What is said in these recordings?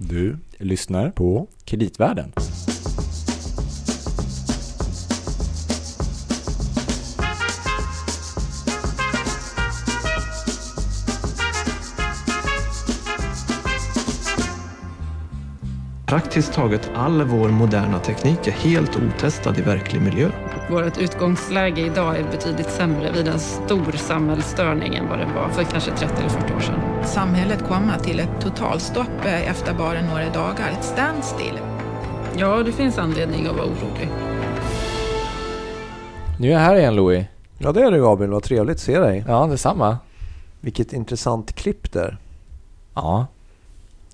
Du lyssnar på Kreditvärlden. Praktiskt taget all vår moderna teknik är helt otestad i verklig miljö. Vårt utgångsläge idag är betydligt sämre vid en stor samhällsstörning än vad det var för kanske 30 eller 40 år sedan. Samhället kommer till ett totalstopp efter bara några dagar, ett standstill. Ja, det finns anledning att vara orolig. Nu är jag här igen Louis. Ja det är du Gabriel, vad trevligt att se dig. Ja, detsamma. Vilket intressant klipp där. Ja,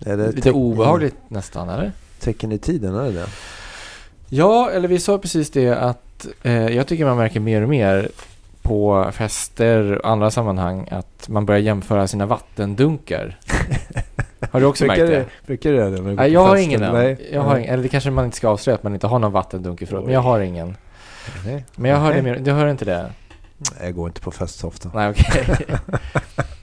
Är det lite obehagligt nästan, eller? Tecken i tiden, är det det? Ja, eller vi sa precis det att eh, jag tycker man märker mer och mer på fester och andra sammanhang att man börjar jämföra sina vattendunkar. Har du också märkt Brukar det? det? Brukar det du går Nej, på jag har ingen än. Nej. Jag har ingen, eller det kanske man inte ska avslöja att man inte har någon vattendunk i förrådet, men jag har ingen. Nej. Men jag hör det mer, du hör inte det? Nej, Jag går inte på fest så ofta. Nej, okej.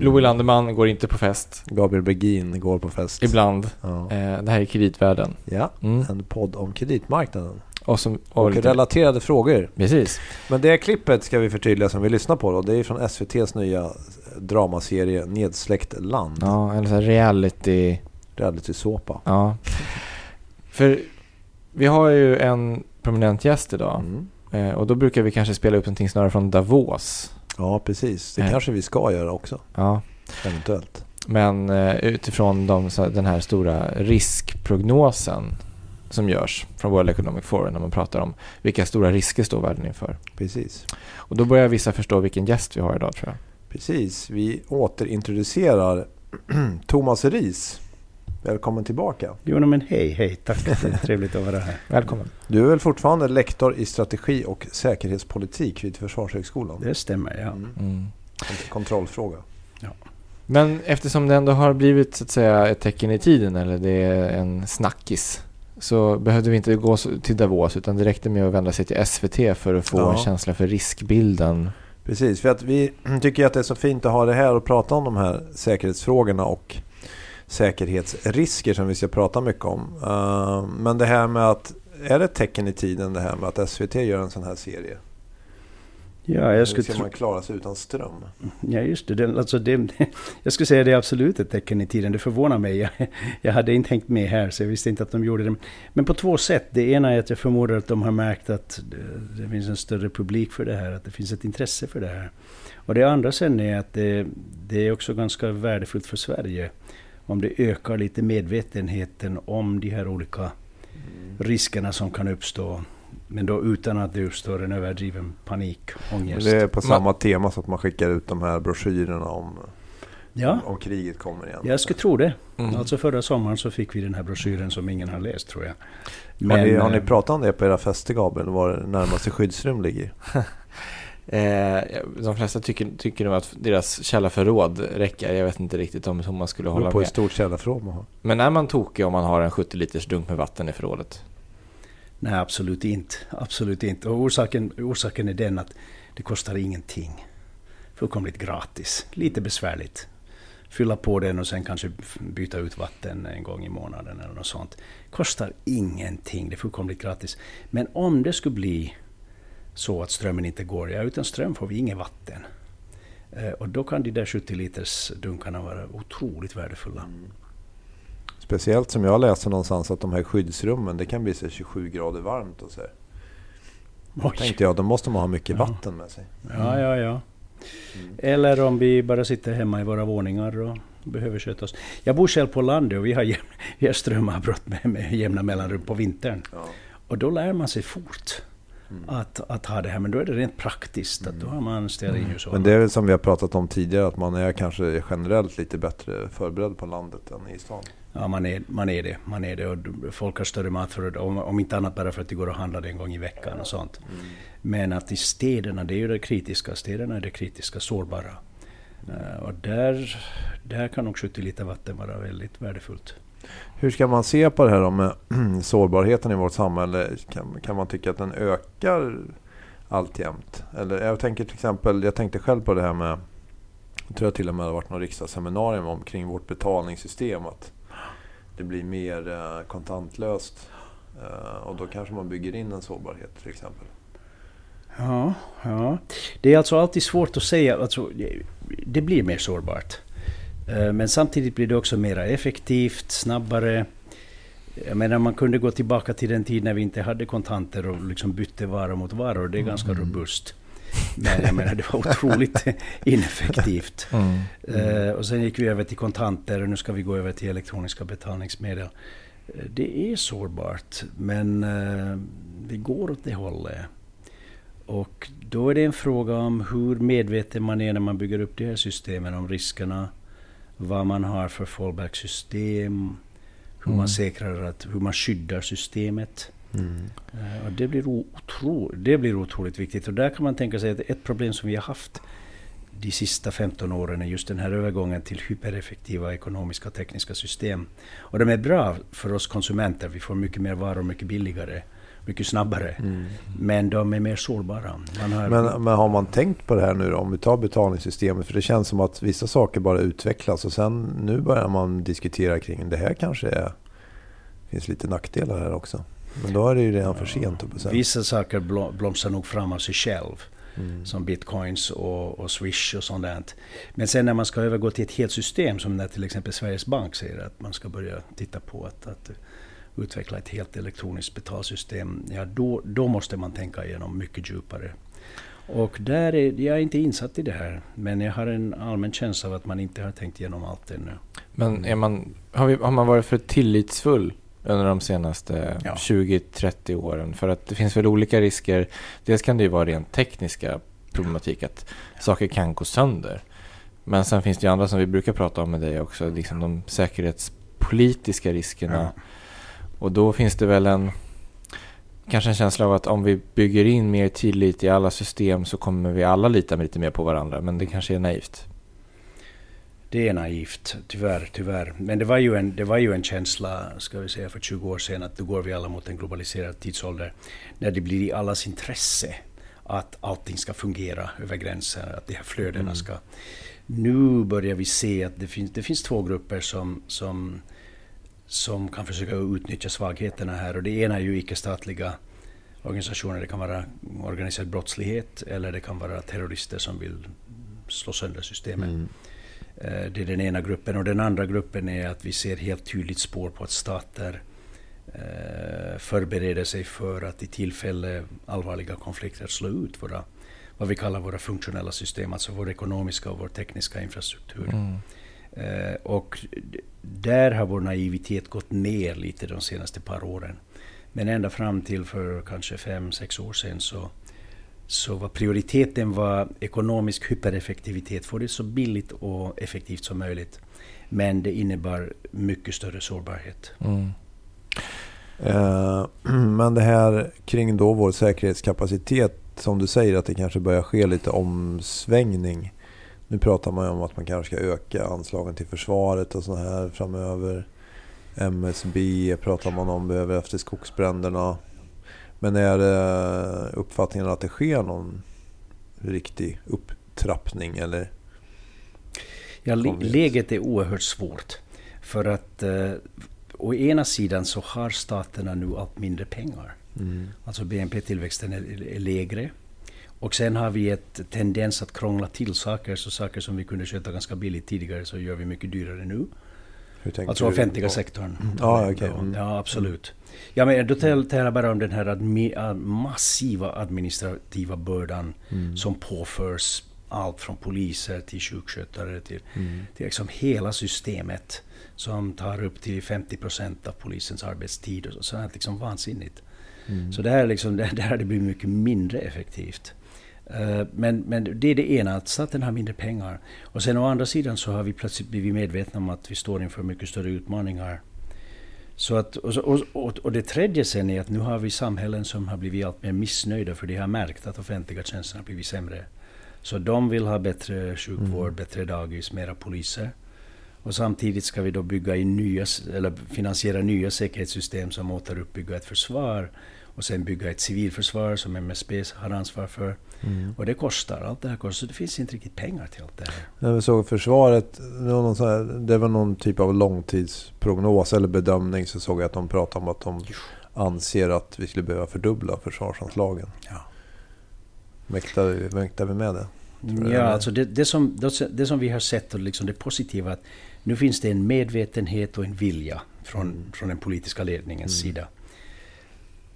Louis Landeman går inte på fest. Gabriel Bergin går på fest. Ibland. Ja. Eh, det här är kreditvärlden. ja, Mm. en podd om kreditmarknaden. Och, som, och Och lite, relaterade frågor. Precis. Men det klippet ska vi förtydliga som vi lyssnar på då. Det är från SVTs nya dramaserie Nedsläckt land. Ja, eller så här reality. Reality-såpa. Ja. För vi har ju en prominent gäst idag. Mm. Eh, och då brukar vi kanske spela upp någonting snarare från Davos. Ja, precis. Det Eh. kanske vi ska göra också. Ja. Eventuellt. Men eh, utifrån de, den här stora riskprognosen som görs från World Economic Forum när man pratar om vilka stora risker står världen inför. Precis. Och då börjar vissa förstå vilken gäst vi har idag tror jag. Precis. Vi återintroducerar Thomas Ris. Välkommen tillbaka. Jo, men hej, hej, tack. Det är trevligt att vara här. Välkommen. Du är väl fortfarande lektor i strategi och säkerhetspolitik vid Försvarshögskolan? Det stämmer, ja. Mm. Mm. Kont- Kontrollfråga. Men eftersom det ändå har blivit så att säga ett tecken i tiden eller det är en snackis så behövde vi inte gå så- till Davos utan det räckte med att vända sig till SVT för att få Ja. en känsla för riskbilden. Precis, för att vi tycker att det är så fint att ha det här och prata om de här säkerhetsfrågorna och säkerhetsrisker som vi ska prata mycket om. Eh, Men det här med att, är det ett tecken i tiden det här med att SVT gör en sån här serie? Ja, jag Hur skulle ska tro... man klara sig utan ström? Ja, just det. det, alltså det jag skulle säga det är absolut ett tecken i tiden. Det förvånar mig. Jag, jag hade inte hängt med här, så jag visste inte att de gjorde det. Men på två sätt. Det ena är att jag förmodar att de har märkt att det, det finns en större publik för det här. Att det finns ett intresse för det här. Och det andra sen är att det, det är också ganska värdefullt för Sverige. Om det ökar lite medvetenheten om de här olika riskerna som kan uppstå. Men då utan att det uppstår en överdriven panik, ångest. Det är på Man- samma tema så att man skickar ut de här broschyrerna om, Ja, om kriget kommer igen. jag skulle tro det. Mm. Alltså förra sommaren så fick vi den här broschyren som ingen har läst tror jag. har, ni, har ni eh, pratat om det på era fester Gabriel? Var det närmaste skyddsrum ligger? Eh, de flesta tycker, tycker nog att deras källarförråd räcker. Jag vet inte riktigt om om man skulle hålla beror på hur med. stort källarförråd man har. Men är man tokig om man har en 70 liters dunk med vatten i förrådet? Nej, absolut inte. Absolut inte. Och orsaken, orsaken är den att det kostar ingenting. Fullkomligt gratis. Lite besvärligt. Fylla på den och sen kanske byta ut vatten en gång i månaden eller något sånt. Kostar ingenting. Det är fullkomligt gratis. Men om det skulle bli så att strömmen inte går, ja utan ström får vi inget vatten. Eh, Och då kan de där 70 liters dunkarna vara otroligt värdefulla. Speciellt som jag läste någonstans att de här skyddsrummen, det kan bli så 27 grader varmt och så. här. Oj. Tänkte jag, då måste man ha mycket Ja. vatten med sig. Ja, ja, ja. Mm. Eller om vi bara sitter hemma i våra våningar och behöver sköta oss. Jag bor själv på landet och vi har, jäm, vi har strömavbrott med, med jämna mellanrum på vintern. Ja. Och då lär man sig fort Mm. att, att ha det här. Men då är det rent praktiskt. Att då har man stearinljus och Men det är väl som vi har pratat om tidigare, att man är kanske generellt lite bättre förberedd på landet än i stan. Ja, man är, man är det. Man är det. Och folk har större matförråd. Om, om inte annat bara för att det går och handlar en gång i veckan och sånt. Men att i städerna, det är ju det kritiska. Städerna är det kritiska, sårbara. Eh, och där, där kan 70 liter vatten vara väldigt värdefullt. Hur ska man se på det här med sårbarheten i vårt samhälle? Kan, kan man tycka att den ökar alltjämt? Eller jag tänker till exempel, jag tänkte själv på det här med Jag tror jag till och med det har varit något riksdagsseminarium om kring vårt betalningssystem. Att det blir mer eh, kontantlöst. Eh, och då kanske man bygger in en sårbarhet till exempel. Ja, ja. Det är alltså alltid svårt att säga. Alltså, det blir mer sårbart. Eh, men samtidigt blir det också mer effektivt, snabbare. Jag menar man kunde gå tillbaka till den tid när vi inte hade kontanter och liksom bytte vara mot varor. Det är ganska Mm. robust. Men jag menar det var otroligt ineffektivt. Mm. Eh, och sen gick vi över till kontanter och nu ska vi gå över till elektroniska betalningsmedel. Eh, det är sårbart men vi går åt det hållet. Och då är det en fråga om hur medveten man är när man bygger upp de här systemen om riskerna. Vad man har för fallback-system. Hur Mm. man säkrar att, hur man skyddar systemet. Eh, Och det, blir otro, det blir otroligt viktigt. Och där kan man tänka sig att ett problem som vi har haft de sista 15 åren är just den här övergången till hypereffektiva ekonomiska och tekniska system. Och de är bra för oss konsumenter. Vi får mycket mer varor mycket billigare, mycket snabbare. Men de är mer sårbara. Har, Men, men har man tänkt på det här nu då? Om vi tar betalningssystemet. För det känns som att vissa saker bara utvecklas. Och sen nu börjar man diskutera kring det här kanske är, finns lite nackdelar här också. Men då är det ju redan för sent. säga. Vissa saker blom- blomstrar nog fram av sig själv. Mm. Som bitcoins och, och swish och sånt där. Men sen när man ska övergå till ett helt system som när till exempel Sveriges Bank säger att man ska börja titta på att, att utveckla ett helt elektroniskt betalsystem. Ja, då, då måste man tänka igenom mycket djupare. Och där är, jag är inte insatt i det här. Men jag har en allmän känsla av att man inte har tänkt igenom allt ännu. Men är man, har, vi, har man varit för tillitsfull under de senaste Ja. 20-30 åren? För att det finns väl olika risker. Dels kan det ju vara rent tekniska problematik, att saker kan gå sönder. Men sen finns det ju andra som vi brukar prata om med dig också, liksom de säkerhetspolitiska riskerna. Ja. Och då finns det väl en kanske en känsla av att om vi bygger in mer tillit i alla system så kommer vi alla lita lite mer på varandra. Men det kanske är naivt. Det är naivt, tyvärr. tyvärr. Men det var, ju en, det var ju en känsla, ska vi säga, för 20 år sedan att nu går vi alla mot en globaliserad tidsålder. När det blir i allas intresse att allting ska fungera över gränser, att de här flödena ska... Nu börjar vi se att det finns, det finns två grupper som, som, som kan försöka utnyttja svagheterna här. Och det ena är ju icke-statliga organisationer. Det kan vara organiserad brottslighet eller det kan vara terrorister som vill slå sönder systemet. Mm. Eh, Det är den ena gruppen. Och den andra gruppen är att vi ser helt tydligt spår på att stater eh, förbereder sig för att i tillfälle allvarliga konflikter slå ut våra, vad vi kallar våra funktionella system, alltså vår ekonomiska och vår tekniska infrastruktur. Mm. Eh, och där har vår naivitet gått ner lite de senaste par åren. Men ända fram till för kanske fem, sex år sedan så, så var prioriteten var ekonomisk hypereffektivitet. Få det så billigt och effektivt som möjligt. Men det innebar mycket större sårbarhet. Mm. Eh, Men det här kring då vår säkerhetskapacitet. Som du säger att det kanske börjar ske lite omsvängning. Nu pratar man ju om att man kanske ska öka anslagen till försvaret och så här framöver. MSB pratar man om behöver efter skogsbränderna. Men är det uppfattningen att det sker någon riktig upptrappning eller? Ja, läget är oerhört svårt. För att eh, å ena sidan så har staterna nu allt mindre pengar. Mm. Alltså BNP-tillväxten är, är lägre. Och sen har vi ett tendens att krångla till saker. Så saker som vi kunde sköta ganska billigt tidigare så gör vi mycket dyrare nu. Hur Alltså du? offentliga sektorn. Ja, okej. Mm. Ja, absolut. Ja, men då tal- talar jag bara om den här admi- ad- massiva administrativa bördan Mm. som påförs allt från poliser till sjukskötare till, Mm. till liksom hela systemet som tar upp till 50 procent av polisens arbetstid. Och så, så är det liksom vansinnigt. Mm. Så det här, är liksom, det här det blir mycket mindre effektivt. Eh, Men, men det är det ena, att staten har mindre pengar. Och sen å andra sidan så har vi plötsligt blivit medvetna om att vi står inför mycket större utmaningar. Så att, och, och, och det tredje sen är att nu har vi samhällen som har blivit allt mer missnöjda för de har märkt att offentliga tjänster har blivit sämre. Så de vill ha bättre sjukvård, Mm. bättre dagis, mera poliser. Och samtidigt ska vi då bygga in nya, eller finansiera nya säkerhetssystem som återuppbygger ett försvar. och sen bygga ett civilförsvar som MSB har ansvar för. Mm. Och det kostar, allt det här kostar. Så det finns inte riktigt pengar till allt det här. När vi såg försvaret, det var, någon här, det var någon typ av långtidsprognos eller bedömning så såg jag att de pratade om att de anser att vi skulle behöva fördubbla försvarsanslagen. Ja. Mäktar, vi- mäktar vi med det? Ja, det? alltså det, det, som, det, som vi har sett och liksom det positiva att nu finns det en medvetenhet och en vilja från, Mm. från den politiska ledningens sida.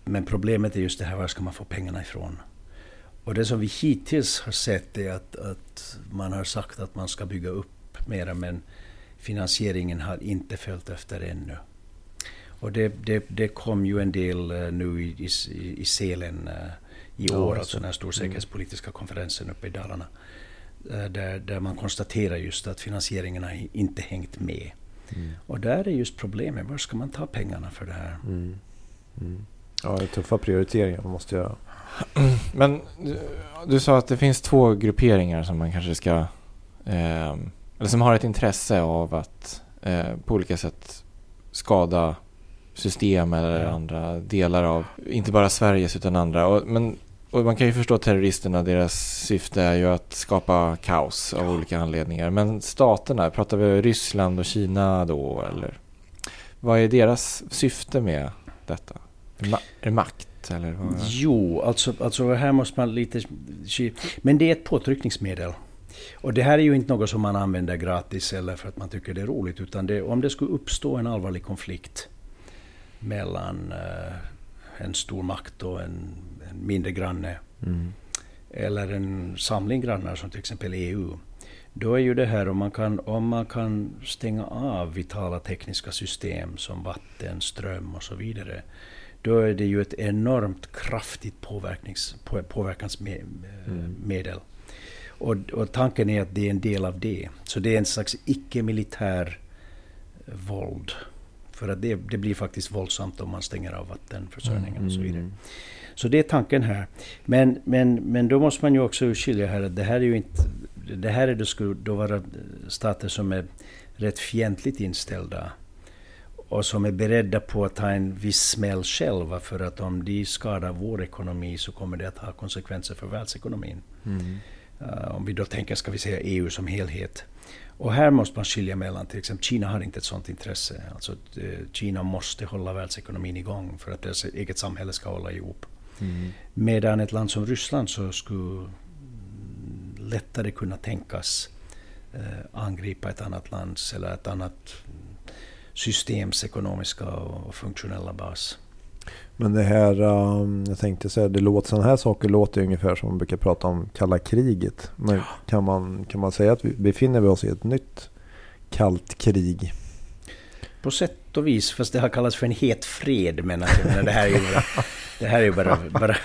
Men problemet är just det här, var ska man få pengarna ifrån? Och det som vi hittills har sett är att, att man har sagt att man ska bygga upp mera men finansieringen har inte följt efter ännu. Och det, det, det kom ju en del eh, nu i, i, i Selen eh, i Ja, år, just alltså det. den här storsäkerhetspolitiska konferensen uppe i Dalarna. Eh, Där, där man konstaterar just att finansieringen har inte hängt med. Mm. Och där är just problemet, var ska man ta pengarna för det här? Mm. Mm. Ja, det är tuffa prioriteringar man måste göra. Men du, du sa att det finns två grupperingar som man kanske ska... Eh, eller som har ett intresse av att eh, på olika sätt skada system eller andra delar av, inte bara Sveriges utan andra. Och, men, och man kan ju förstå terroristerna, deras syfte är ju att skapa kaos av olika anledningar. Men staterna, pratar vi Ryssland och Kina då eller? Vad är deras syfte med detta? Ma- makt eller? Vad? Jo, alltså, alltså här måste man lite... Men det är ett påtryckningsmedel. Och det här är ju inte något som man använder gratis eller för att man tycker det är roligt. Utan det, om det skulle uppstå en allvarlig konflikt mellan eh, en stor makt och en, en mindre granne Mm. eller en samling grannar som till exempel EU. Då är ju det här om man kan, om man kan stänga av vitala tekniska system som vatten, ström och så vidare. Då är det ju ett enormt kraftigt påverknings, på, påverkansmedel. Och, och tanken är att det är en del av det. Så det är en slags icke-militär våld. För att det, det blir faktiskt våldsamt om man stänger av vattenförsörjningen och så vidare. Mm. Så det är tanken här. Men, men, men då måste man ju också skilja här att det här är ju inte... Det här är då skulle då vara stater som är rätt fientligt inställda och som är beredda på att ta en viss smäll själva för att om de skadar vår ekonomi så kommer det att ha konsekvenser för världsekonomin. Mm. Uh, om vi då tänker, ska vi säga EU som helhet. Och här måste man skilja mellan, till exempel Kina har inte ett sådant intresse. Alltså eh, Kina måste hålla världsekonomin igång för att deras eget samhälle ska hålla ihop. Mm. Medan ett land som Ryssland så skulle lättare kunna tänkas eh, angripa ett annat lands eller ett annat mm, systems ekonomiska och funktionella bas. Men det här, um, jag tänkte säga, det låter, sådana här saker låter ungefär som man brukar prata om kalla kriget. Men kan, man, kan man säga att vi befinner vi oss i ett nytt kallt krig? På sätt och vis, fast det har kallats för en het fred. Men alltså, jag menar, det här är ju bara, det här är bara, bara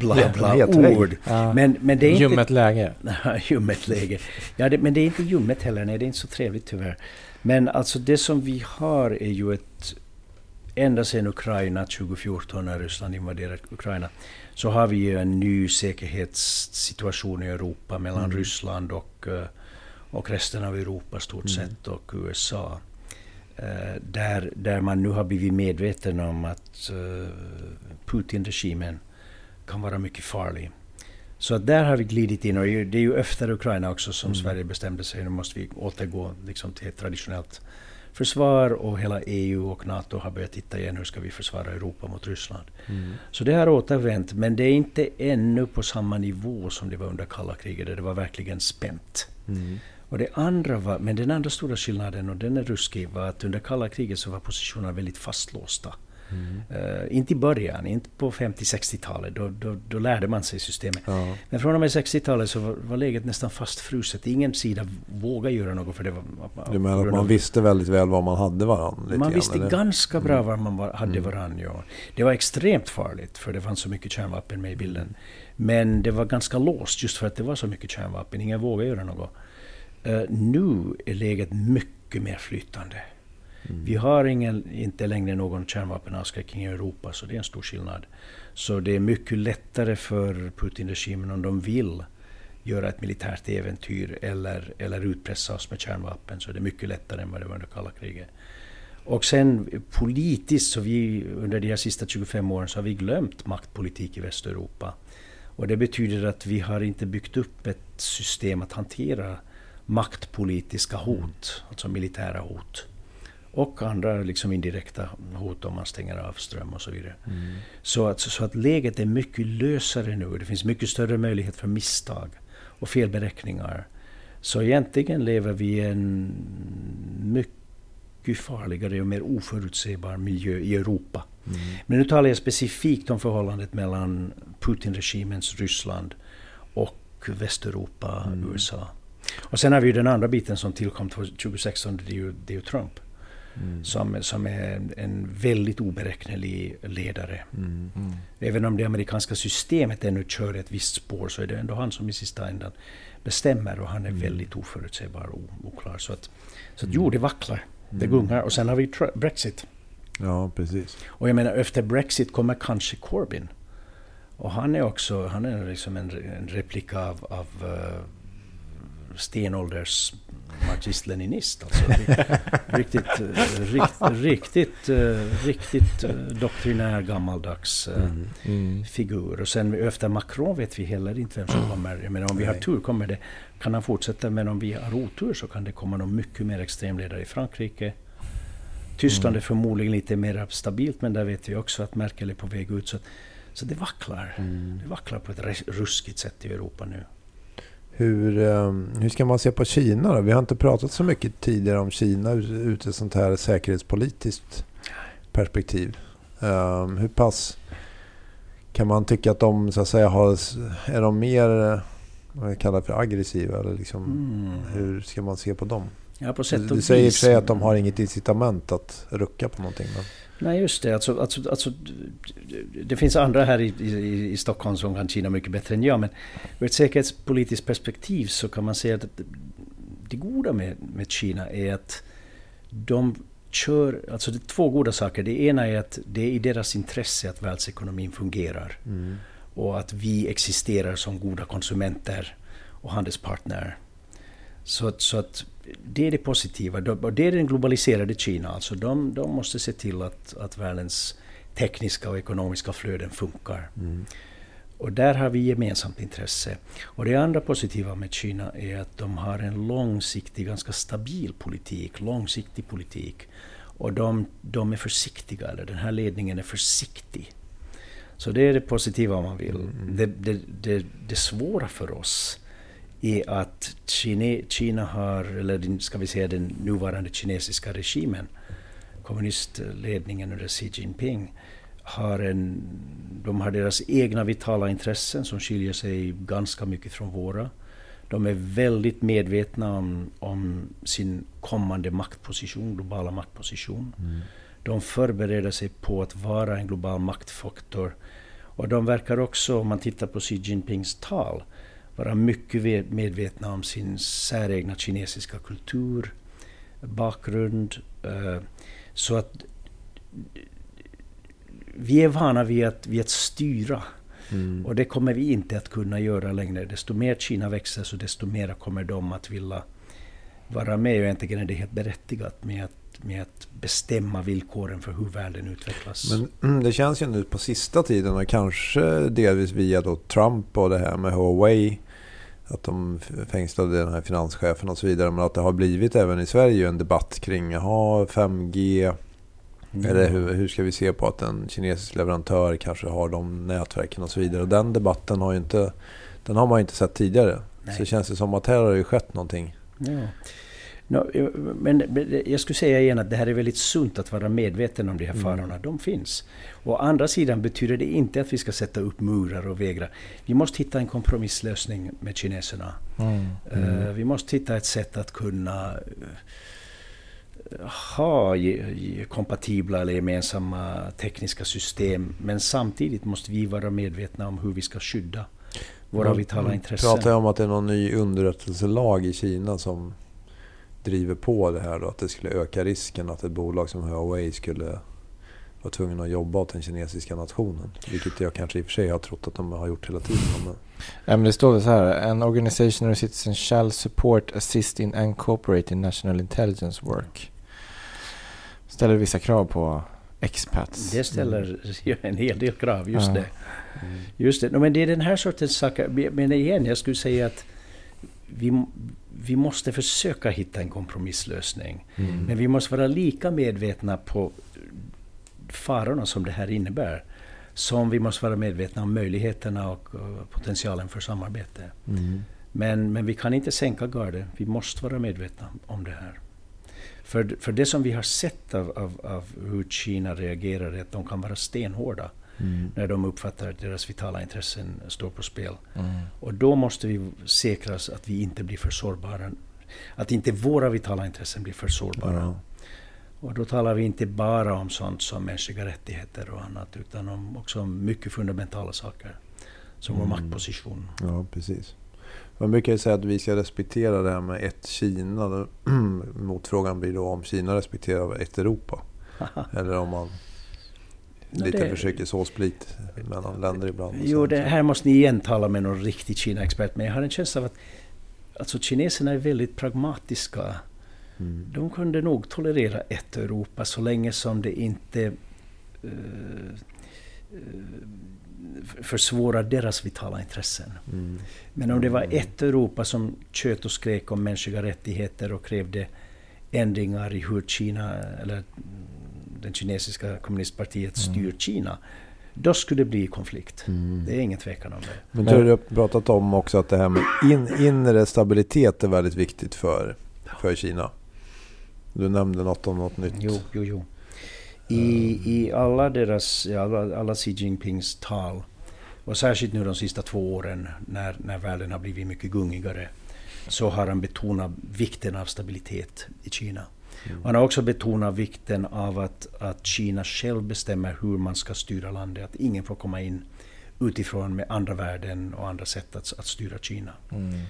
bla bla ord. Ja. Men, men det är inte... Ljummet läge. ljummet läge. Ja, det, men det är inte ljummet heller. Nej, det är inte så trevligt tyvärr. Men alltså det som vi har är ju ett... Ända sedan Ukraina 2014 när Ryssland invaderade Ukraina så har vi ju en ny säkerhetssituation i Europa mellan Mm. Ryssland och, eh, och resten av Europa stort Mm. sett och USA. Eh, där, där man nu har blivit medveten om att eh, Putin-regimen kan vara mycket farlig. Så att där har vi glidit in och det är ju efter Ukraina också som Mm. Sverige bestämde sig. Nu måste vi återgå liksom till ett traditionellt försvar och hela EU och NATO har börjat titta igen hur ska vi försvara Europa mot Ryssland. Mm. Så det har återvänt men det är inte ännu på samma nivå som det var under kalla kriget där det var verkligen spänt. Mm. Och det andra var, men den andra stora skillnaden, och den är ruskig, var att under kalla kriget så var positionerna väldigt fastlåsta. Mm. Eh, inte i början, inte på 50-60-talet, då, då, då lärde man sig systemet. Ja. Men från och med 60-talet så var, var läget nästan fastfruset. Ingen sida vågade göra något för det var... Du menar att man visste väldigt väl var man hade varandra? man visste eller? ganska bra var man var, hade Mm. varann. Ja. Det var extremt farligt för det fanns så mycket kärnvapen med i bilden. Men det var ganska låst just för att det var så mycket kärnvapen. Ingen vågade göra något. Eh, nu är läget mycket mer flytande. Mm. Vi har ingen, inte längre någon kärnvapenavskräckning i Europa, så det är en stor skillnad. Så det är mycket lättare för Putin-regimen om de vill göra ett militärt äventyr eller, eller utpressa oss med kärnvapen, så det är mycket lättare än vad det var under kalla kriget. Och sen politiskt, så vi under de här sista 25 åren så har vi glömt maktpolitik i Västeuropa. Och det betyder att vi har inte byggt upp ett system att hantera maktpolitiska hot, alltså militära hot. Och andra liksom indirekta hot om man stänger av ström och så vidare. Mm. Så, att, så att läget är mycket lösare nu. Det finns mycket större möjlighet för misstag och felberäkningar. Så egentligen lever vi i en mycket farligare och mer oförutsägbar miljö i Europa. Mm. Men nu talar jag specifikt om förhållandet mellan Putin-regimens Ryssland och Västeuropa, Mm. USA. Och sen har vi ju den andra biten som tillkom 2016, det är ju, det är ju Trump. Mm. Som, som är en, väldigt oberäknelig ledare. Mm. Mm. Även om det amerikanska systemet ännu kör ett visst spår så är det ändå han som i sista ändan bestämmer och han är Mm. väldigt oförutsägbar och oklar. Så att, så att Mm. jo, det vacklar. Det Mm. gungar. Och sen har vi Brexit. Ja, precis. Och jag menar efter Brexit kommer kanske Corbyn. Och han är också han är liksom en, en replik av, av uh, stenålders marxist-leninist. Alltså, riktigt, eh, rikt, riktigt, eh, riktigt eh, doktrinär gammaldags Mm. Mm. figur. Och sen efter Macron vet vi heller inte vem som kommer. Jag menar, om vi har tur kommer det, kan han fortsätta. Men om vi har otur så kan det komma någon mycket mer extremledare i Frankrike. Tyskland Mm. är förmodligen lite mer stabilt men där vet vi också att Merkel är på väg ut. Så, så det vacklar. Mm. Det vacklar på ett ruskigt sätt i Europa nu. Hur, ehm, hur ska man se på Kina då? Vi har inte pratat så mycket tidigare om Kina ur ett sånt här säkerhetspolitiskt perspektiv. Ehm, hur pass kan man tycka att de så att säga har, är de mer eh, vad jag kallar för aggressiva? Eller liksom, Mm. Hur ska man se på dem? Ja, på sätt Du, och du säger i och för sig att de har inget incitament att rucka på någonting. Men, Nej, just det. Alltså, alltså, alltså, det finns andra här i, i, i Stockholm som kan Kina mycket bättre än jag. Men ur ett säkerhetspolitiskt perspektiv så kan man säga att det, goda med, med Kina är att de kör... Alltså det är två goda saker. Det ena är att det är i deras intresse att världsekonomin fungerar. mm. Och att vi existerar som goda konsumenter och handelspartner. Så så att det är det positiva. Och det är den globaliserade Kina. Alltså de, de måste se till att, att världens tekniska och ekonomiska flöden funkar. Mm. Och där har vi gemensamt intresse. Och det andra positiva med Kina är att de har en långsiktig, ganska stabil politik. Långsiktig politik. Och de, de är försiktiga, eller den här ledningen är försiktig. Så det är det positiva om man vill. Mm. Det, det, det, det svåra för oss är att Kina, Kina har, eller ska vi säga den nuvarande kinesiska regimen, kommunistledningen under Xi Jinping, har en, de har deras egna vitala intressen som skiljer sig ganska mycket från våra. De är väldigt medvetna om, om sin kommande maktposition, globala maktposition. Mm. De förbereder sig på att vara en global maktfaktor. Och de verkar också, om man tittar på Xi Jinpings tal, vara mycket ve- medvetna om sin säregna kinesiska kultur, bakgrund. eh, Så att vi är vana vid att, vid att styra. Mm. Och det kommer vi inte att kunna göra längre. Desto mer Kina växer så desto mer kommer de att vilja vara med. Och egentligen är det helt berättigat med att, med att bestämma villkoren för hur världen utvecklas. Men mm, det känns ju nu på sista tiden och kanske delvis via då Trump och det här med Huawei. Att de fängslade den här finanschefen och så vidare. Men att det har blivit även i Sverige en debatt kring jaha, 5G. Mm. Eller hur, hur ska vi se på att en kinesisk leverantör kanske har de nätverken och så vidare. Och den debatten har ju inte, den har man ju inte sett tidigare. Nej. Så det känns det som att här har det skett någonting. Ja. Nå, eh, men jag skulle säga igen att det här är väldigt sunt att vara medveten om de här Mm. farorna. De finns. Å andra sidan betyder det inte att vi ska sätta upp murar och vägra. Vi måste hitta en kompromisslösning med kineserna. Mm. Eh, Vi måste hitta ett sätt att kunna eh, ha kompatibla eller gemensamma tekniska system. Men samtidigt måste vi vara medvetna om hur vi ska skydda våra Man vitala intressen. pratar ju om att det är någon ny underrättelselag i Kina som driver på det här då. Att det skulle öka risken att ett bolag som Huawei skulle vara tvungen att jobba åt den kinesiska nationen. Vilket jag kanske i och för sig har trott att de har gjort hela tiden. Men, Ja, men det står väl så här. An organization or citizen shall support, assist in and cooperate in national intelligence work. ställer vissa krav på expats. Det ställer ju en hel del krav, just Ja. det. Just det. No, Men det är den här sortens saker. Men igen, jag skulle säga att vi, vi måste försöka hitta en kompromisslösning. Mm. Men vi måste vara lika medvetna på farorna som det här innebär. Som vi måste vara medvetna om möjligheterna och, potentialen för samarbete. Mm. Men, men vi kan inte sänka garden. Vi måste vara medvetna om det här. För, för det som vi har sett av, av, av hur Kina reagerar är att de kan vara stenhårda Mm. när de uppfattar att deras vitala intressen står på spel. Mm. Och då måste vi säkra oss att vi inte blir för sårbara. Att inte våra vitala intressen blir för sårbara. Ja. Och då talar vi inte bara om sånt som mänskliga rättigheter och annat, utan om också om mycket fundamentala saker. Som vår Mm. maktposition. ja, precis. Man brukar ju säga att vi ska respektera det här med ett Kina. Motfrågan blir då om Kina respekterar ett Europa. Eller om man Lite det- försöker så split mellan länder ibland. Jo, det här måste ni igen tala med någon riktig Kina-expert. Men jag har en känsla av att alltså, kineserna är väldigt pragmatiska. Mm. De kunde nog tolerera ett Europa så länge som det inte eh, försvårar deras vitala intressen. Mm. Men om det var ett Europa som tjöt och skrek om mänskliga rättigheter och krävde ändringar i hur Kina, eller mm, den kinesiska kommunistpartiet styr Kina, då skulle det bli konflikt. Mm. Det är ingen tvekan om det. Men du har pratat om också att det här med in, inre stabilitet är väldigt viktigt för, för Kina? Du nämnde något om något nytt. Jo, jo, jo. I, i alla deras, alla, alla Xi Jinpings tal, och särskilt nu de sista två åren när, när världen har blivit mycket gungigare, så har han betonat vikten av stabilitet i Kina. Han har också betonat vikten av att, att Kina själv bestämmer hur man ska styra landet, att ingen får komma in utifrån med andra värden och andra sätt att, att styra Kina. Mm.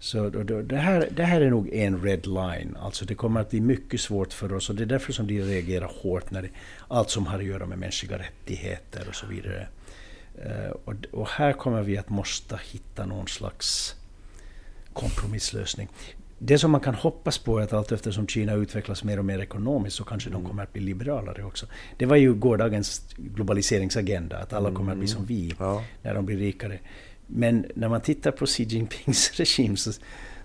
Så då, då, det, här, det här är nog en red line. Alltså det kommer att bli mycket svårt för oss och det är därför som de reagerar hårt när det, allt som har att göra med mänskliga rättigheter och så vidare. Eh, och, och här kommer vi att måste hitta någon slags kompromisslösning. Det som man kan hoppas på är att allt eftersom Kina utvecklas mer och mer ekonomiskt så kanske de kommer att bli liberalare också. Det var ju gårdagens globaliseringsagenda, att alla kommer att bli som vi Ja. när de blir rikare. Men när man tittar på Xi Jinpings regim så,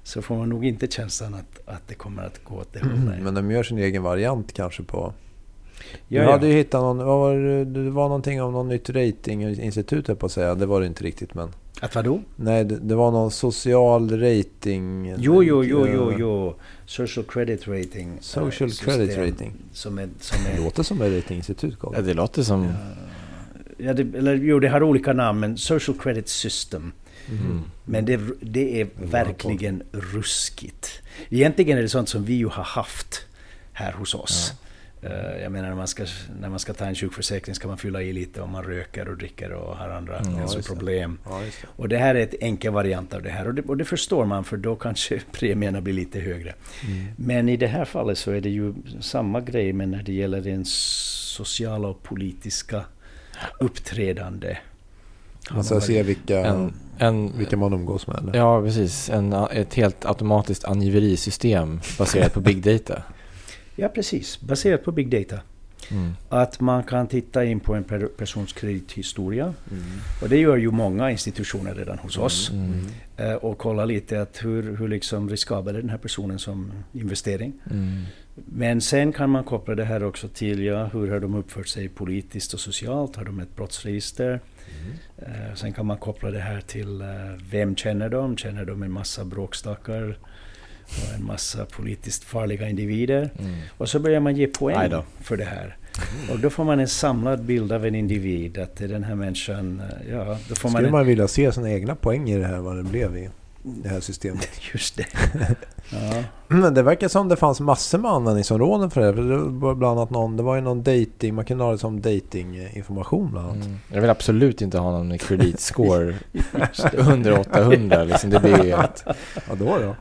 så får man nog inte känslan att, att det kommer att gå åt det hållet. Men de gör sin egen variant kanske på... Ja, du ja. hade ju hittat någon... Vad var det, det var någonting om något nytt ratinginstitut på att säga. Det var det inte riktigt men... Att vadå? Nej, det, det var någon social rating... Jo, jo, jo, jo, jo. Social credit rating. Social eh, credit system rating. Som är, som Det är, låter som ett ratinginstitut. Ja, Carl. det låter som... ja, det, eller, jo, det har olika namn, men Social Credit System. Mm. Men det, det är verkligen ruskigt. Egentligen är det sånt som vi ju har haft här hos oss. Eh, Jag menar när man, ska, när man ska ta en sjukförsäkring ska man fylla i lite om man röker och dricker och har andra Mm, ja, det. hälsoproblem. Ja, just det. Och det här är ett enkel variant av det här och det, och det förstår man för då kanske premierna blir lite högre. Mm. Men i det här fallet så är det ju samma grej men när det gäller den sociala och politiska uppträdande. Man ska se vilka, En, en, vilka man umgås med. Eller? ja, precis. En, ett helt automatiskt angiverisystem baserat på big data. Ja precis, baserat på big data. Mm. Att man kan titta in på en per persons kredithistoria. Mm. Och det gör ju många institutioner redan hos oss. Mm. Eh, Och kolla lite att hur, hur liksom riskabel är den här personen som investering. Mm. Men sen kan man koppla det här också till ja, hur har de uppfört sig politiskt och socialt? Har de ett brottsregister? Eh, sen kan man koppla det här till eh, vem känner de? Känner de en massa bråkstakar? Och en massa politiskt farliga individer? Mm. Och så börjar man ge poäng för det här. Och då får man en samlad bild av en individ. Att det är den här människan... eh, Ja, då får man Skulle en, man vilja se sina egna poäng i det här, vad det blev i det här systemet. Just det. ja. Men det verkar som det fanns massor med användningsområden för det. För det var bland annat någon, det var ju någon dating, man kunde ha det som datinginformation bland annat. Mm. Jag vill absolut inte ha någon kreditscore under 800. Liksom. Det blir ju ett... Ja, då då.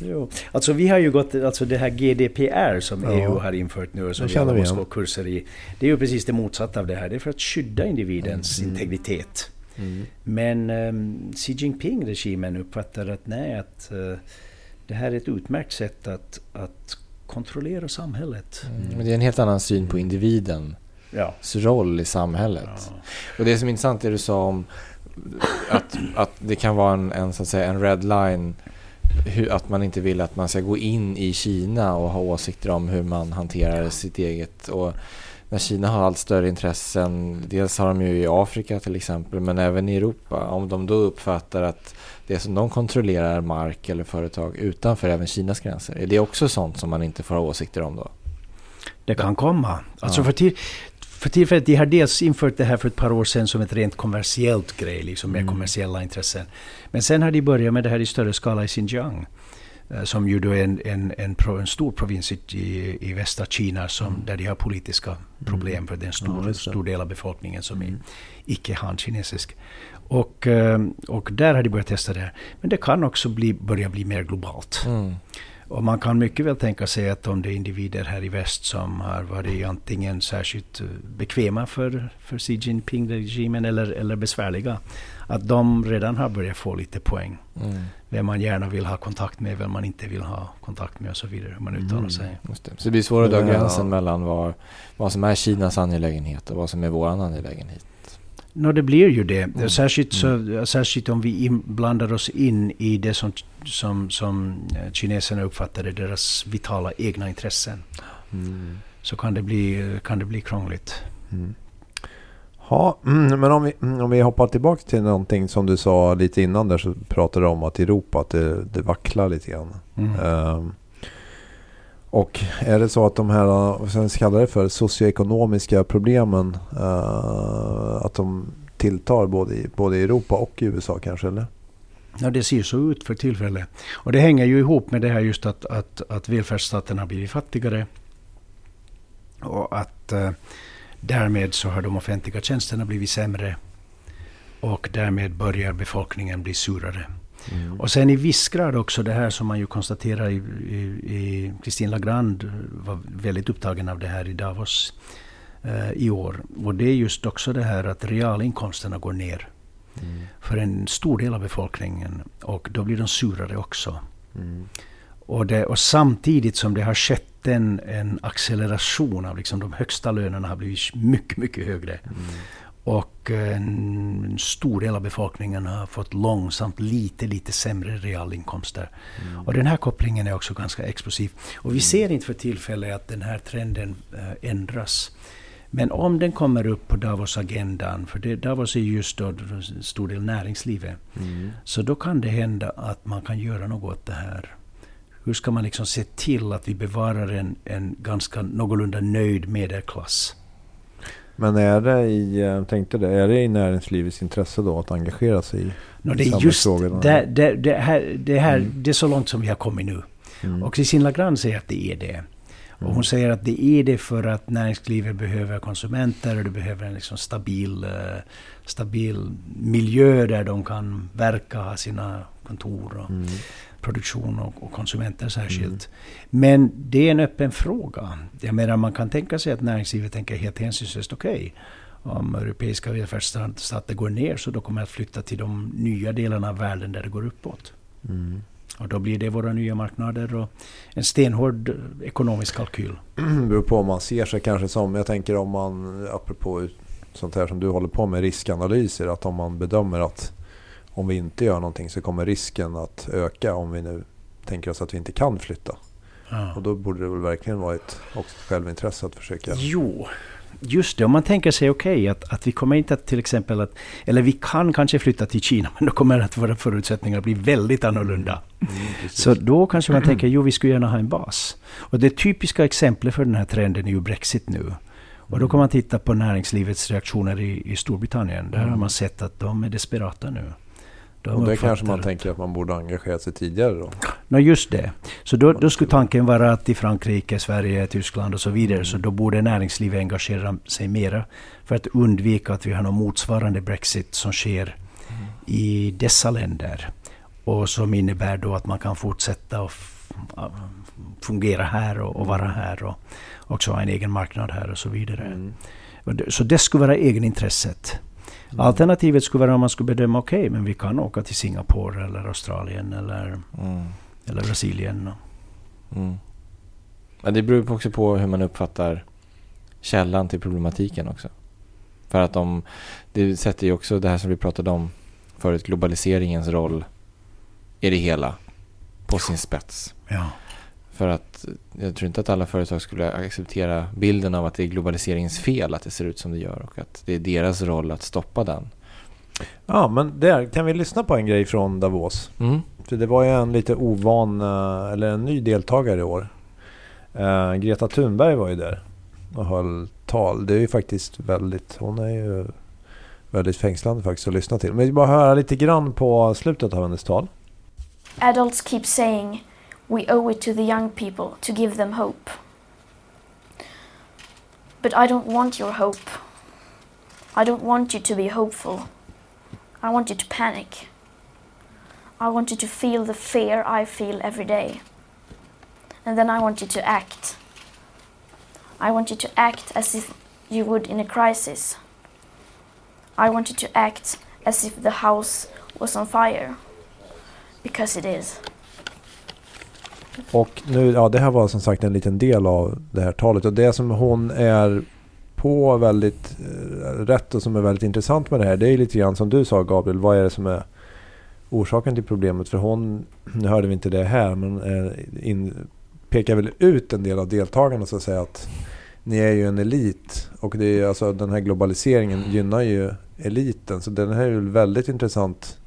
Jo. Alltså vi har ju gått, alltså det här GDPR som Ja. EU har infört nu och som vi igen. gå kurser i. Det är ju precis det motsatta av det här. Det är för att skydda individens Mm. integritet. Mm. Men um, Xi Jinping-regimen uppfattar att nej, att eh, det här är ett utmärkt sätt att, att kontrollera samhället. Mm. Men det är en helt annan syn på individens Ja. roll i samhället. Och det som är intressant är det du sa om att, att det kan vara en, en, så att säga, en red line hur, att man inte vill att man ska gå in i Kina och ha åsikter om hur man hanterar sitt eget. Och när Kina har allt större intressen, dels har de ju i Afrika till exempel, men även i Europa. Om de då uppfattar att det som de kontrollerar är mark eller företag utanför även Kinas gränser. Är det också sånt som man inte får ha åsikter om då? Det kan komma. Alltså Ja. för, för tillfället, de har dels infört det här för ett par år sedan som ett rent kommersiellt grej, liksom med Mm. kommersiella intressen. Men sen har de börjat med det här i större skala i Xinjiang. eh, Som ju då är en, en, en, en stor provins i, i, västra Kina som, där de har politiska problem för det är en stor, Mm. Ja, stor del av befolkningen som Mm. är icke han-kinesisk. Och, eh, och där har de börjat testa det här. Men det kan också bli, börja bli mer globalt. Mm. Och man kan mycket väl tänka sig att om det är individer här i väst som har varit antingen särskilt eh, bekväma för, för Xi Jinping-regimen eller, eller besvärliga, att de redan har börjat få lite poäng. Mm. Vem man gärna vill ha kontakt med, vem man inte vill ha kontakt med och så vidare. Hur man uttalar Mm. sig. Just det. Så det blir svårt att dra gränsen ja. mellan vad, vad som är Kinas angelägenhet och vad som är vår angelägenhet. Nå, det blir ju det. Mm. Särskilt, så, särskilt om vi blandar oss in i det som, som, som eh, kineserna uppfattar är deras vitala egna intressen. Mm. Så kan det bli, kan det bli krångligt. Mm. Ja, mm, men om vi, mm, om vi hoppar tillbaka till någonting som du sa lite innan där så pratade du om att Europa att det, det vacklar lite grann. Mm. Och är det så att de här, vad ska kalla det för, socioekonomiska problemen, eh, att de tilltar både i, både i Europa och i USA kanske eller? Ja, det ser så ut för tillfället. Och det hänger ju ihop med det här just att, att, att välfärdsstaten har blivit fattigare. Och att eh, därmed så har de offentliga tjänsterna blivit sämre. Och därmed börjar befolkningen bli surare. Mm. Och sen i viss grad också det här som man ju konstaterar i, i, i Christine Lagrande var väldigt upptagen av det här i Davos eh, i år. Och det är just också det här att realinkomsterna går ner Mm. för en stor del av befolkningen. Och då blir de surare också. Mm. Och, det, och samtidigt som det har skett en, en acceleration av liksom de högsta lönerna har blivit mycket, mycket högre. Mm. Och en stor del av befolkningen har fått långsamt lite, lite sämre realinkomster. Mm. Och den här kopplingen är också ganska explosiv. Och vi ser inte för tillfället att den här trenden eh, ändras. Men om den kommer upp på Davos-agendan, för det, Davos är just då en stor del näringslivet, Mm. så då kan det hända att man kan göra något åt det här. Hur ska man liksom se till att vi bevarar en, en ganska någorlunda nöjd medelklass? Men är det i, jag tänkte det, är det i näringslivets intresse då att engagera sig i Nå, det är just det, det, det, här, det, här, Mm. det är så långt som vi har kommit nu. Mm. Och Christine Lagrande säger att det är det. Och Mm. hon säger att det är det för att näringslivet behöver konsumenter och det behöver en liksom stabil, eh, stabil miljö där de kan verka, ha sina kontor och Mm. Produktion och, och konsumenter särskilt. Men det är en öppen fråga. Jag menar man kan tänka sig att näringslivet tänker helt hänsynslöst okej. om europeiska välfärdsstater går ner så då kommer jag att flytta till de nya delarna av världen där det går uppåt. Mm. Och då blir det våra nya marknader och en stenhård ekonomisk kalkyl. beror på om man ser sig kanske som, jag tänker om man, apropå sånt här som du håller på med, riskanalyser, att om man bedömer att om vi inte gör någonting så kommer risken att öka om vi nu tänker oss att vi inte kan flytta. Ja. Och då borde det väl verkligen vara ett, också ett självintresse att försöka... Jo, just det. Om man tänker sig okej att, att vi kommer inte att till exempel att... Eller vi kan kanske flytta till Kina men då kommer att våra förutsättningar bli väldigt annorlunda. Mm. Så då kanske man tänker jo vi skulle gärna ha en bas. Och det typiska exemplet för den här trenden är ju Brexit nu. Och då kan man titta på näringslivets reaktioner i, i Storbritannien. Där har man sett att de är desperata nu. De och det kanske man tänker att man borde ha engagerat sig tidigare då. Nå just det. Så då, då skulle tanken vara att i Frankrike, Sverige, Tyskland och så vidare så då borde näringslivet engagera sig mera för att undvika att vi har någon motsvarande Brexit som sker i dessa länder. Och som innebär då att man kan fortsätta att fungera här och, och vara här och också ha en egen marknad här och så vidare. Mm. Så det skulle vara egenintresset. Alternativet skulle vara om man skulle bedöma okej, men vi kan åka till Singapore eller Australien eller Mm. eller Brasilien. Mm. Men det beror också på hur man uppfattar källan till problematiken också. För att de, det sätter ju också det här som vi pratade om förut, globaliseringens roll i det hela på sin spets. Ja. För att jag tror inte att alla företag skulle acceptera bilden av att det är globaliseringens fel att det ser ut som det gör och att det är deras roll att stoppa den. Ja, men där kan vi lyssna på en grej från Davos. Mm. För det var ju en lite ovan, eh, eller en ny deltagare i år. Eh, Greta Thunberg var ju där och höll tal. Det är ju faktiskt väldigt, hon är ju väldigt fängslande faktiskt att lyssna till. Men vi bara höra lite grann på slutet av hennes tal. Adults keep saying we owe it to the young people to give them hope. But I don't want your hope. I don't want you to be hopeful. I want you to panic. I want you to feel the fear I feel every day. And then I want you to act. I want you to act as if you would in a crisis. I want you to act as if the house was on fire. Because it is. Och nu, ja det här var som sagt en liten del av det här talet. Och det som hon är på väldigt eh, rätt och som är väldigt intressant med det här. Det är lite grann som du sa Gabriel. Vad är det som är orsaken till problemet? För hon, nu hörde vi inte det här, men eh, in, pekar väl ut en del av deltagarna så att säga att ni är ju en elit. Och det är, alltså, den här globaliseringen gynnar ju eliten. Så den här är ju väldigt intressant.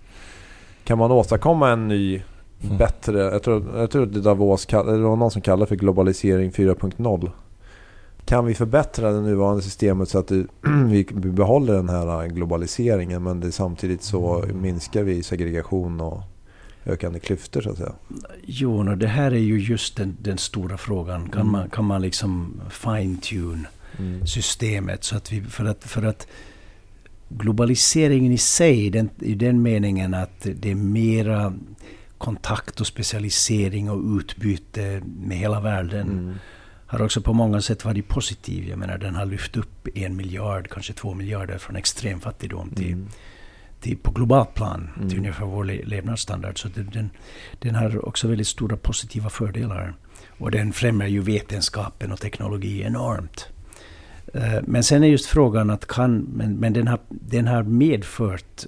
Kan man åstadkomma en ny Mm. bättre. Jag tror, jag tror att det Davos det var någon som kallar för globalisering 4.0. Kan vi förbättra det nuvarande systemet så att vi behåller den här globaliseringen men det samtidigt så minskar vi segregation och ökande klyftor så att säga. Jo, och det här är ju just den, den stora frågan. Kan, Mm. man, kan man liksom fine-tune Mm. systemet? Så att vi, för, att, för att globaliseringen i sig, den, i den meningen att det är mera kontakt och specialisering och utbyte med hela världen Mm. har också på många sätt varit positiv. Jag menar den har lyft upp en miljard, kanske två miljarder från extrem fattigdom till, Mm. till på globalt plan Mm. till ungefär vår le- levnadsstandard. Så det, den, den har också väldigt stora positiva fördelar. Och den främjar ju vetenskapen och teknologi enormt. Eh, Men sen är just frågan att kan, men, men den, har, den har medfört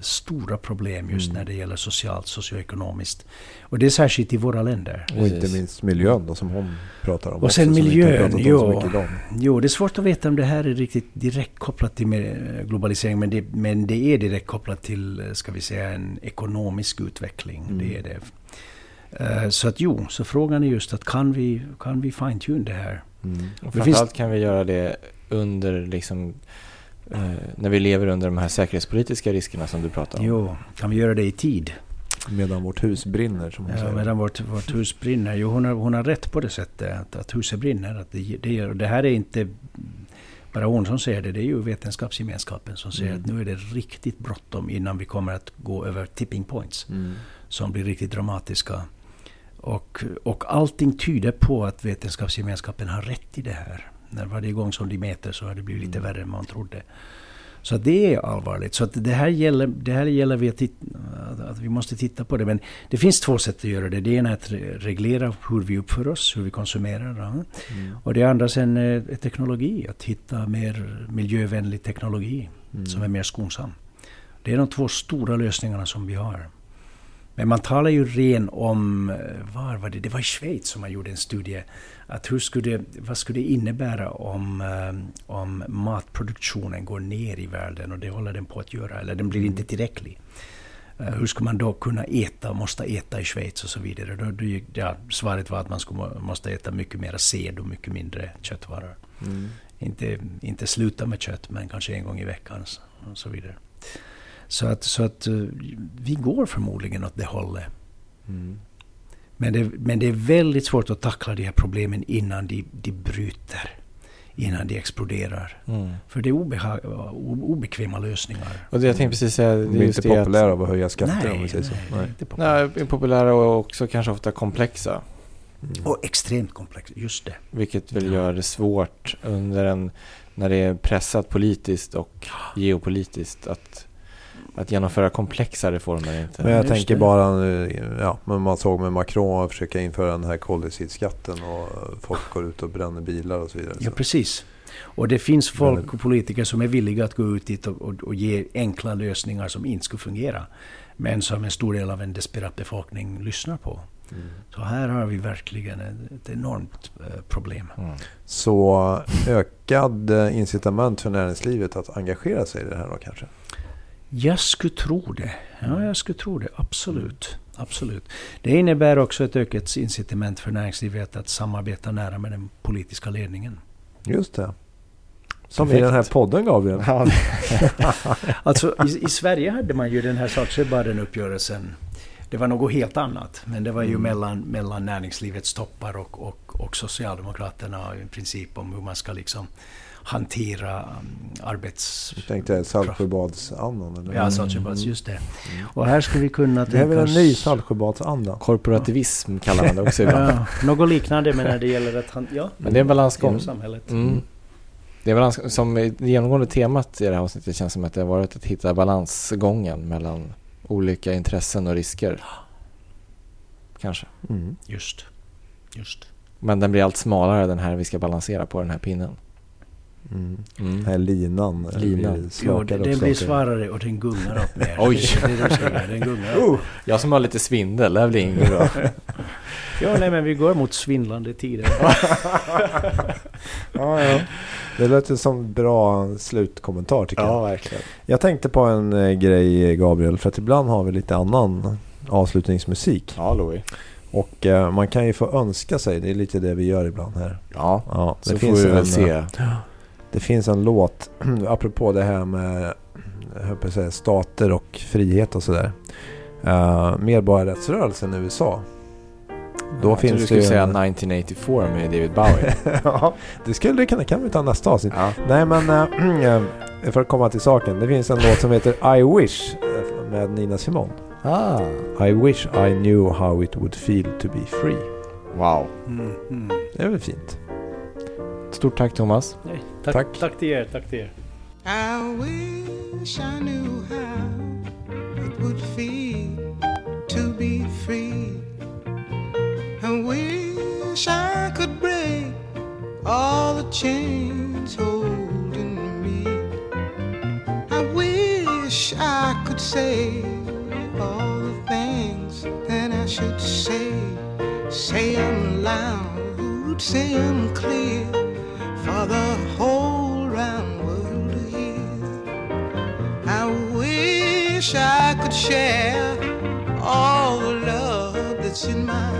stora problem just Mm. när det gäller socialt, socioekonomiskt. Och det är särskilt i våra länder. Och inte minst miljön då som hon pratar om. Och också, sen miljön, jo. Jo, det är svårt att veta om det här är riktigt direkt kopplat till med globalisering. Men det, men det är direkt kopplat till, eh, ska vi säga, en ekonomisk utveckling. Mm. Det är det. Eh, Så att jo, så frågan är just att kan vi, kan vi fine-tune det här? Mm. Och finns- framförallt kan vi göra det under liksom eh, när vi lever under de här säkerhetspolitiska riskerna som du pratar om. Jo, kan vi göra det i tid? Medan vårt hus brinner som hon Ja, säger. medan vårt, vårt hus brinner. Jo, hon har, hon har rätt på det sättet att, att huset brinner. Att det, det, det här är inte bara hon som säger det, det är ju vetenskapsgemenskapen som säger Mm. att nu är det riktigt bråttom innan vi kommer att gå över tipping points Mm. som blir riktigt dramatiska. Och, och allting tyder på att vetenskapsgemenskapen har rätt i det här. När varje gång som de mäter så har det blivit lite värre än man trodde. Så det är allvarligt. Så det här gäller, det här gäller vi att, titta, att vi måste titta på det. Men det finns två sätt att göra det. Det ena är att re- reglera hur vi uppför oss, hur vi konsumerar. Mm. Och det andra sen är teknologi. Att hitta mer miljövänlig teknologi Mm. som är mer skonsam. Det är de två stora lösningarna som vi har. Men man talar ju ren om, eh, var var det? Det var i Schweiz som man gjorde en studie. Att hur skulle, vad skulle det innebära om, eh, om matproduktionen går ner i världen och det håller den på att göra, eller den blir inte tillräcklig. Eh, Hur ska man då kunna äta, måste äta i Schweiz och så vidare? Då, då, ja, svaret var att man skulle, må- måste äta mycket mer sed och mycket mindre köttvaror. Mm. Inte, inte sluta med kött, men kanske en gång i veckan och så vidare. Så att, så att eh, vi går förmodligen åt det hållet. Mm. Men det, men det är väldigt svårt att tackla de här problemen innan de, de bryter. Innan de exploderar. Mm. För det är obeha- obekväma lösningar. Och det jag tänkte precis säga, det De är inte att- populära av att höja skatter nej, om vi säger så. nej, Nej. inte populärt. Nej, populära och också kanske ofta komplexa. Mm. Och extremt komplext, just det. Vilket väl gör det svårt under en, när det är pressat politiskt och geopolitiskt att Att genomföra komplexa reformer är inte... Men jag just tänker det. bara, nu, ja, men man såg med Macron försöka införa den här koldioxidskatten och folk går ut och bränner bilar och så vidare. Ja, precis. Och det finns folk och politiker som är villiga att gå ut dit och, och, och ge enkla lösningar som inte skulle fungera. Men som en stor del av en desperat befolkning lyssnar på. Mm. Så här har vi verkligen ett, ett enormt eh, problem. Mm. Så ökad eh, incitament för näringslivet att engagera sig i det här då kanske? Jag skulle tro det. Ja, jag skulle tro det. Absolut. Absolut. Det innebär också ett ökat incitament för näringslivet att samarbeta nära med den politiska ledningen. Just det. Som i Perfekt. den här podden Gabriel. Ja, Alltså i, i Sverige hade man ju den här Saltsjöbaden-uppgörelsen. Det var något helt annat. Men det var ju Mm. mellan, mellan näringslivets toppar och, och, och Socialdemokraterna i princip om hur man ska liksom hantera um, arbets... Jag tänkte Saltsjöbadsandan. eller? Ja, Saltsjöbads, just det. Och här ska vi kunna Det är väl en tänka ny oss- Saltsjöbadsanda? korporativism kallar man det också ibland. Ja, något liknande men när det gäller att han, ja, Men det är en balansgång. samhället. Mm. Det är balans, som det genomgående temat i det här avsnittet känns som att det har varit att hitta balansgången mellan olika intressen och risker. Kanske. Mm. Just. Just. Men den blir allt smalare den här vi ska balansera på den här pinnen. Mm. Mm. Den här linan. eh, Linan. blir Jo, det, och den blir svarare och den gungar upp mer. Oj. Det är det du säger, den gungar upp. Jag som har lite svindel, det här blir inget bra. Ja, nej men vi går mot svindlande tider. Ja, ja. Det låter som bra slutkommentar tycker jag. verkligen. Jag tänkte på en eh, grej Gabriel, för att ibland har vi lite annan avslutningsmusik. Ja, Louis. Och eh, man kan ju få önska sig, det är lite det vi gör ibland här. Ja, Ja, så får vi en, väl se. eh, Det finns en låt, apropå det här med jag säga, stater och frihet och sådär. Uh, medborgarrättsrörelsen i USA. Då jag finns trodde du det skulle ju säga en- 1984 med David Bowie. ja, det skulle det kunna, kan vi ta nästa avsnitt. ja. Nej men äh, för att komma till saken. Det finns en låt som heter I Wish med Nina Simone. Ah, I wish I knew how it would feel to be free. wow. Mm, mm. Det är väl fint? Stort tack Thomas. Nej, tack, Tack. tack. till er, tack till er. I wish I knew how it would feel to be free. I wish I could break all the chains holding me. I wish I could say all the things that I should say. Say them loud, say them clear for the whole round world to hear. I wish I could share all the love that's in my